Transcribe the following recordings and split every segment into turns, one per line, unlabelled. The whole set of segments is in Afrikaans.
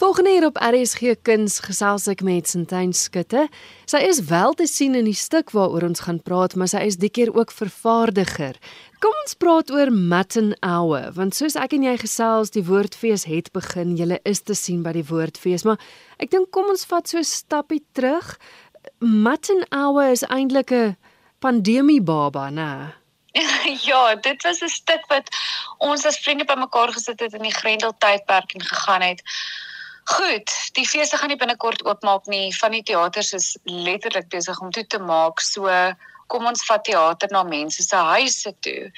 Volgende hier op RSG Kuns gesels ek met Sintyn Skutte. Sy is wel te sien in die stuk waaroor ons gaan praat, maar sy is die keer ook vervaardiger. Kom ons praat oor Matten Hour, want soos ek en jy gesels, die woordfees het begin. Julle is te sien by die woordfees, maar ek dink kom ons vat so 'n stappie terug. Matten Hour is eintlik 'n pandemie baba, né?
ja, dit was 'n stuk wat ons as vriende bymekaar gesit het in die Grendel tydperk en gegaan het. Goed, die feeste gaan nie binnekort oopmaak nie. Van die teaters is letterlik besig om toe te maak. So kom ons vat teater na mense se huise toe.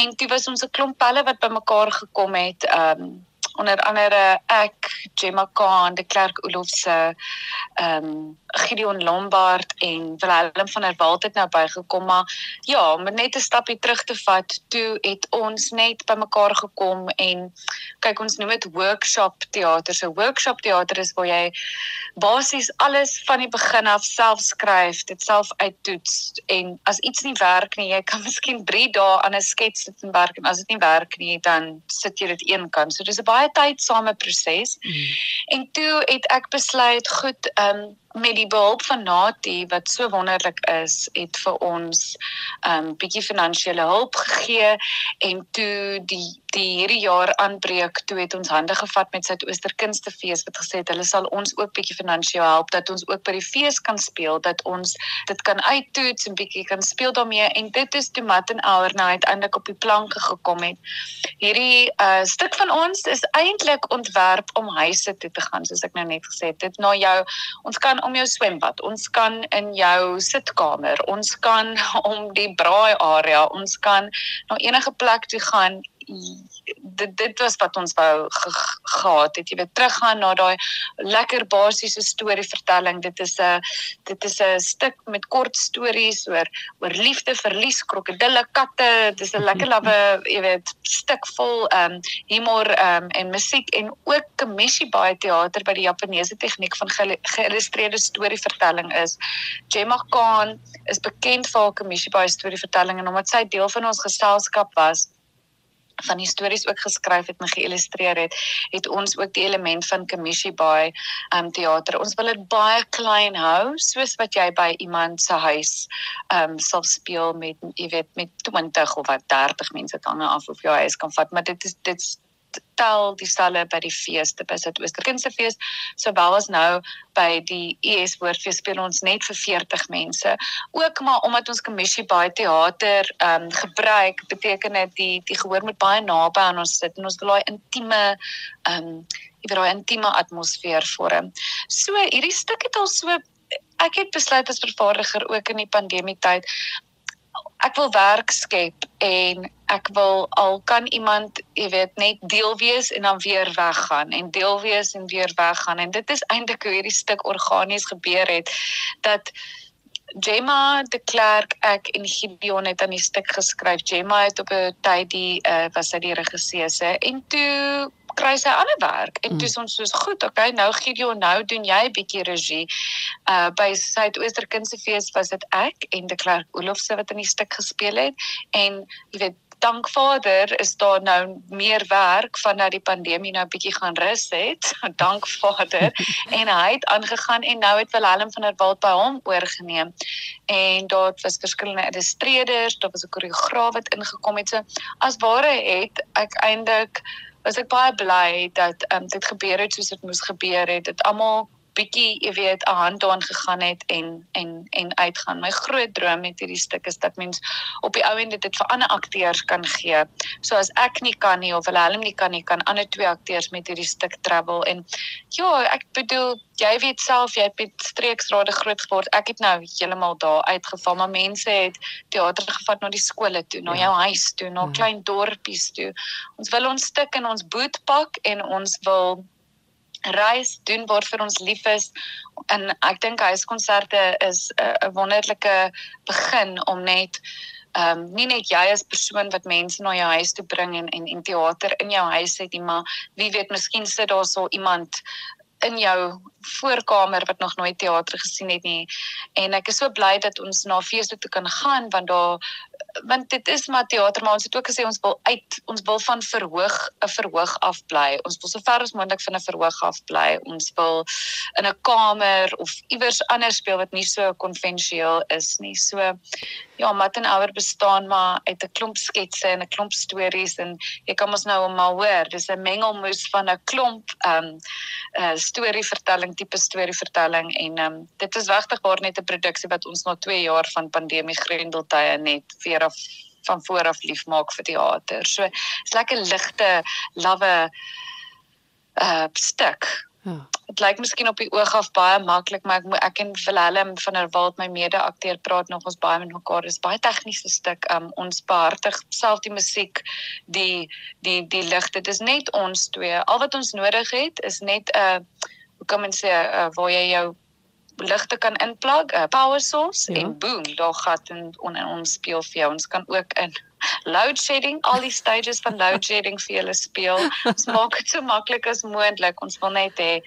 En toe was ons 'n klomp pelle wat bymekaar gekom het. Ehm um, onder andere ek Gemma Khan, die Klerk Olofse, ehm um, Gideon Lombard en Willem van der Walt het nou bygekom maar ja, om net 'n stapie terug te vat, toe het ons net bymekaar gekom en kyk ons noem dit workshop teater. So workshop teater is waar jy basies alles van die begin af self skryf, dit self uittoets en as iets nie werk nie, jy kan miskien 3 dae aan 'n skets sit en werk en as dit nie werk nie, dan sit jy dit een kant. So dis 'n baie tydsame proses. Mm. En toe het ek besluit, goed, ehm um, met die behulp van Nati wat so wonderlik is, het vir ons 'n um, bietjie finansiële hulp gegee en toe die die hierdie jaar aanbreek, toe het ons hande gevat met Suidooster Kunstefees wat gesê het hulle sal ons ook bietjie finansiëel help dat ons ook by die fees kan speel, dat ons dit kan uittoets en bietjie kan speel daarmee en dit is toe Matt en Ouer nou uiteindelik op die planke gekom het. Hierdie uh, stuk van ons is eintlik ontwerp om huise toe te gaan, soos ek nou net gesê het. Dit na jou ons kan om jou swembad, ons kan in jou sitkamer, ons kan om die braai area, ons kan na enige plek toe gaan dit dit was wat ons wou ge, gehad het jy weet teruggaan na daai lekker basiese storievertelling. Dit is 'n dit is 'n stuk met kort stories oor oor liefde verlies krokodille katte. Dis 'n lekker lawwe jy weet stuk vol ehm um, humor ehm um, en musiek en ook Kamishi baie teater by die Japaneese tegniek van geïllustreerde storievertelling is. Gemma Khan is bekend vir haar Kamishi baie storievertelling en omdat sy deel van ons geselskap was van die stories ook geskryf het en geïllustreer het, het ons ook die element van commission by um teater. Ons wil dit baie klein hou, soos wat jy by iemand se huis um sal speel met jy weet met 20 of wat 30 mense dan af of jy huis kan vat, maar dit is dit's tel dieselfde by die feeste by Suid-Oosterkindse fees. Sowel as nou by die ES woordfees speel ons net vir 40 mense. Ook maar omdat ons kommissie baie teater ehm um, gebruik beteken dit die die gehoor moet baie naby aan ons sit en ons wil daai intieme ehm um, jy weet daai intieme atmosfeer vorm so hierdie stuk het al so ek het besluit as vervaardiger ook in die pandemie tyd ek wil werk skep en ek wil al kan iemand jy weet net deel wees en dan weer weggaan en deel wees en weer weggaan. En dit is eintlik hoe hierdie stuk organies gebeur het dat Gemma de Klerk ek en Gideon het aan die stuk geskryf Gemma het op 'n tyd die uh, was sy die regisseur en toe kry sy ander werk en toe mm. ons soos goed okay nou Gideon nou doen jy 'n bietjie regie uh by Suidooster Kunstefees was dit ek en de Klerk Olofse wat in die stuk gespeel het en jy weet dank Vader is daar nou meer werk vandat die pandemie nou bietjie gaan rus het. dank Vader. en hy het aangegaan en nou het Willem van der Walt by hom oorgeneem. En daar was verskillende illustreerders, daar was 'n koreograaf wat ingekom het. So as ware het ek eintlik was ek baie bly dat um, dit gebeur het soos dit moes gebeur het. Dit almal bietjie, jy weet, 'n hand daarin gegaan het en en en uitgaan. My groot droom met hierdie stuk is dat mens op die ou end dit vir ander akteurs kan gee. So as ek nie kan nie of hulle hulle nie kan nie, kan ander twee akteurs met hierdie stuk travel en ja, ek bedoel jy weet self jy het met streeksrade groot geword. Ek het nou heeltemal daar uitgeval, maar mense het teater gevat na die skole toe, na ja. jou huis toe, na ja. klein dorpies toe. Ons wil ons stuk in ons boot pak en ons wil reis doen waarvoor ons lief is. En ek dink huiskonserte is 'n wonderlike begin om net ehm um, nie net jy as persoon wat mense na jou huis toe bring en en en teater in jou huis het nie maar wie weet miskien sit daar so iemand in jou voorkamer wat nog nooit teater gesien het nie. En ek is so bly dat ons na feeste toe kan gaan want daar want dit is maar teater maar ons het ook gesê ons wil uit ons wil van verhoog 'n verhoog af bly. Ons wil so ver as moontlik van 'n verhoog af bly. Ons wil in 'n kamer of iewers anders speel wat nie so konvensioneel is nie. So ja, Mat en Ouer bestaan maar uit 'n klomp sketse en 'n klomp stories en jy kan ons nou maar hoor, dis 'n mengelmoes van 'n klomp ehm um, uh, storievertelling, tipe storievertelling en ehm um, dit is regtig waar net 'n produksie wat ons na 2 jaar van pandemie grendeltye net weer af van voor af lief maak vir teater. So is lekker ligte, lawwe uh stuk. Ja. Dit lyk miskien op die oog af baie maklik, maar ek moet ek en Willem van der Walt my mede-akteur praat nog ons baie met mekaar. Dis baie tegniese stuk. Um ons behartig self die musiek, die die die ligte. Dit is net ons twee. Al wat ons nodig het is net 'n uh, hoe kan mens sê uh, waar jy jou ligte kan inplug, 'n power source ja. en boom, daar gaan en on, on, ons speel vir jou. Ons kan ook in load shedding, al die stages van load shedding vir julle speel. Ons maak dit so maklik as moontlik. Ons wil net hê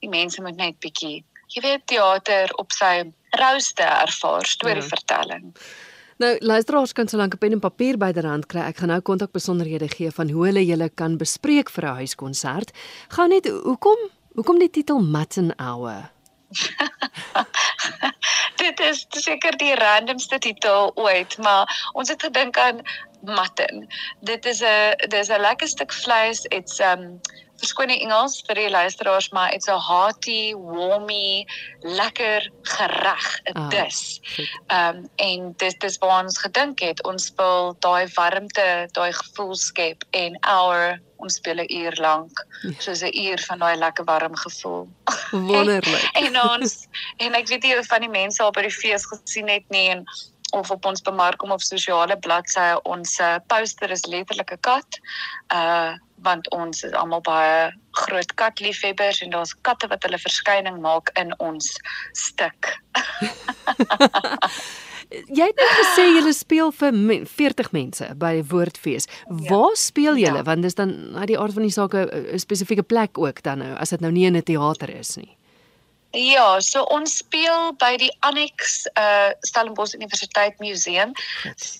die mense moet net bietjie, jy weet, teater op sy rouste ervaar, storievertelling. Ja.
Nou, luisteraars kan solank 'n pen en papier byderhand kry. Ek gaan nou kontak besonderhede gee van hoe hulle julle kan bespreek vir 'n huiskonsert. Gaan net hoekom hoekom die titel Matten Hour?
dit is seker die randomste titel ooit, maar ons het gedink aan mutton. Dit is 'n dis 'n lekker stuk vleis. It's um verskoon die Engels vir die luisteraars, maar it's a hearty, warmy, lekker gereg, 'n ah, dis. Ehm um, en dis dis waar ons gedink het, ons wil daai warmte, daai gevoel skep en our ons speel 'n uur lank, ja. soos 'n uur van daai lekker warm gevoel.
Wonderlik.
en, en ons en ek weet nie of van die mense al by die fees gesien het nie en of op ons bemarking of sosiale bladsye ons uh, poster is letterlik 'n kat. Uh want ons is almal baie groot katliefhebbers en daar's katte wat hulle verskyning maak in ons stuk.
jy het net gesê jy speel vir 40 mense by Woordfees. Ja. Waar speel jy? Ja. Want dis dan uit die aard van die saak 'n spesifieke plek ook dan nou as dit nou nie in 'n teater is nie.
Ja, so ons speel by die Annex uh Stellenbosch Universiteit Museum.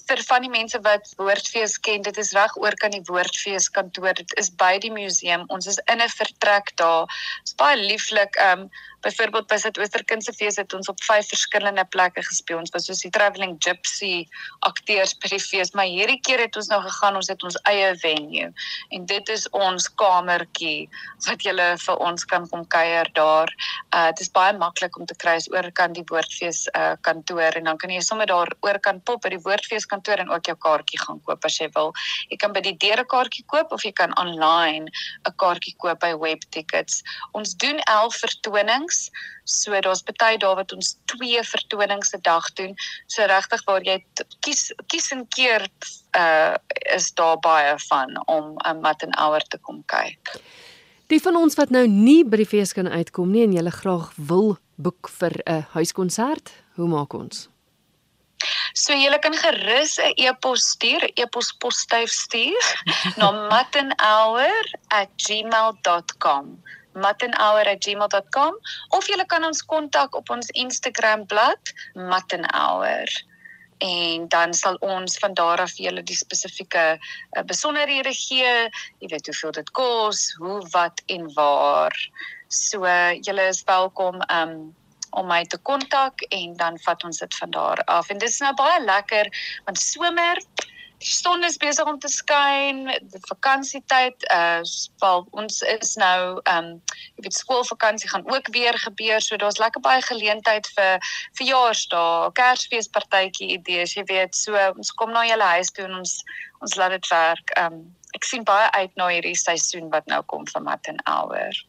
Vir van die mense wat Woordfees ken, dit is reg oor kan die Woordfees kantoor. Dit is by die museum. Ons is in 'n vertrek daar. Baie lieflik. Um Byvoorbeeld by Suid-Oosterkindse fees het ons op vyf verskillende plekke gespeel. Ons was soos die travelling gypsy akteurs by die fees, maar hierdie keer het ons nou gegaan, ons het ons eie venue. En dit is ons kamertjie wat julle vir ons kan kom kuier daar. Uh dit is baie maklik om te kry is oor kan die woordfees uh kantoor en dan kan jy sommer daar oor kan pop by die woordfees kantoor en ook jou kaartjie gaan koop as jy wil. Jy kan by die deure kaartjie koop of jy kan online 'n kaartjie koop by Webtickets. Ons doen 11 vertonings. So daar's baie dae wat ons twee vertonings 'n dag doen. So regtig waar jy kies kies en keer uh is daar baie van om 'n mat en hour te kom kyk.
Die van ons wat nou nie by die fees kan uitkom nie en jy graag wil boek vir 'n huiskonsert, hoe maak ons?
So jy kan gerus 'n e-pos stuur, e-pos posstyf stuur na mattenhour@gmail.com mattenhour@gmail.com of jy kan ons kontak op ons Instagram bladsy mattenhour en dan sal ons van daar af julle die spesifieke uh, besonderhede gee, jy weet hoeveel dit kos, hoe, wat en waar. So julle is welkom um om my te kontak en dan vat ons dit van daar af. En dit is nou baie lekker want somer die son is besig om te skyn, die vakansietyd, uh val ons is nou um jy weet skoolvakansie gaan ook weer gebeur, so daar's lekker baie geleentheid vir verjaarsdae, Kersfeespartytjie idees, jy weet, so ons kom na julle huis toe en ons ons laat dit werk. Um ek sien baie uit na hierdie seisoen wat nou kom vir Mat en Elwer.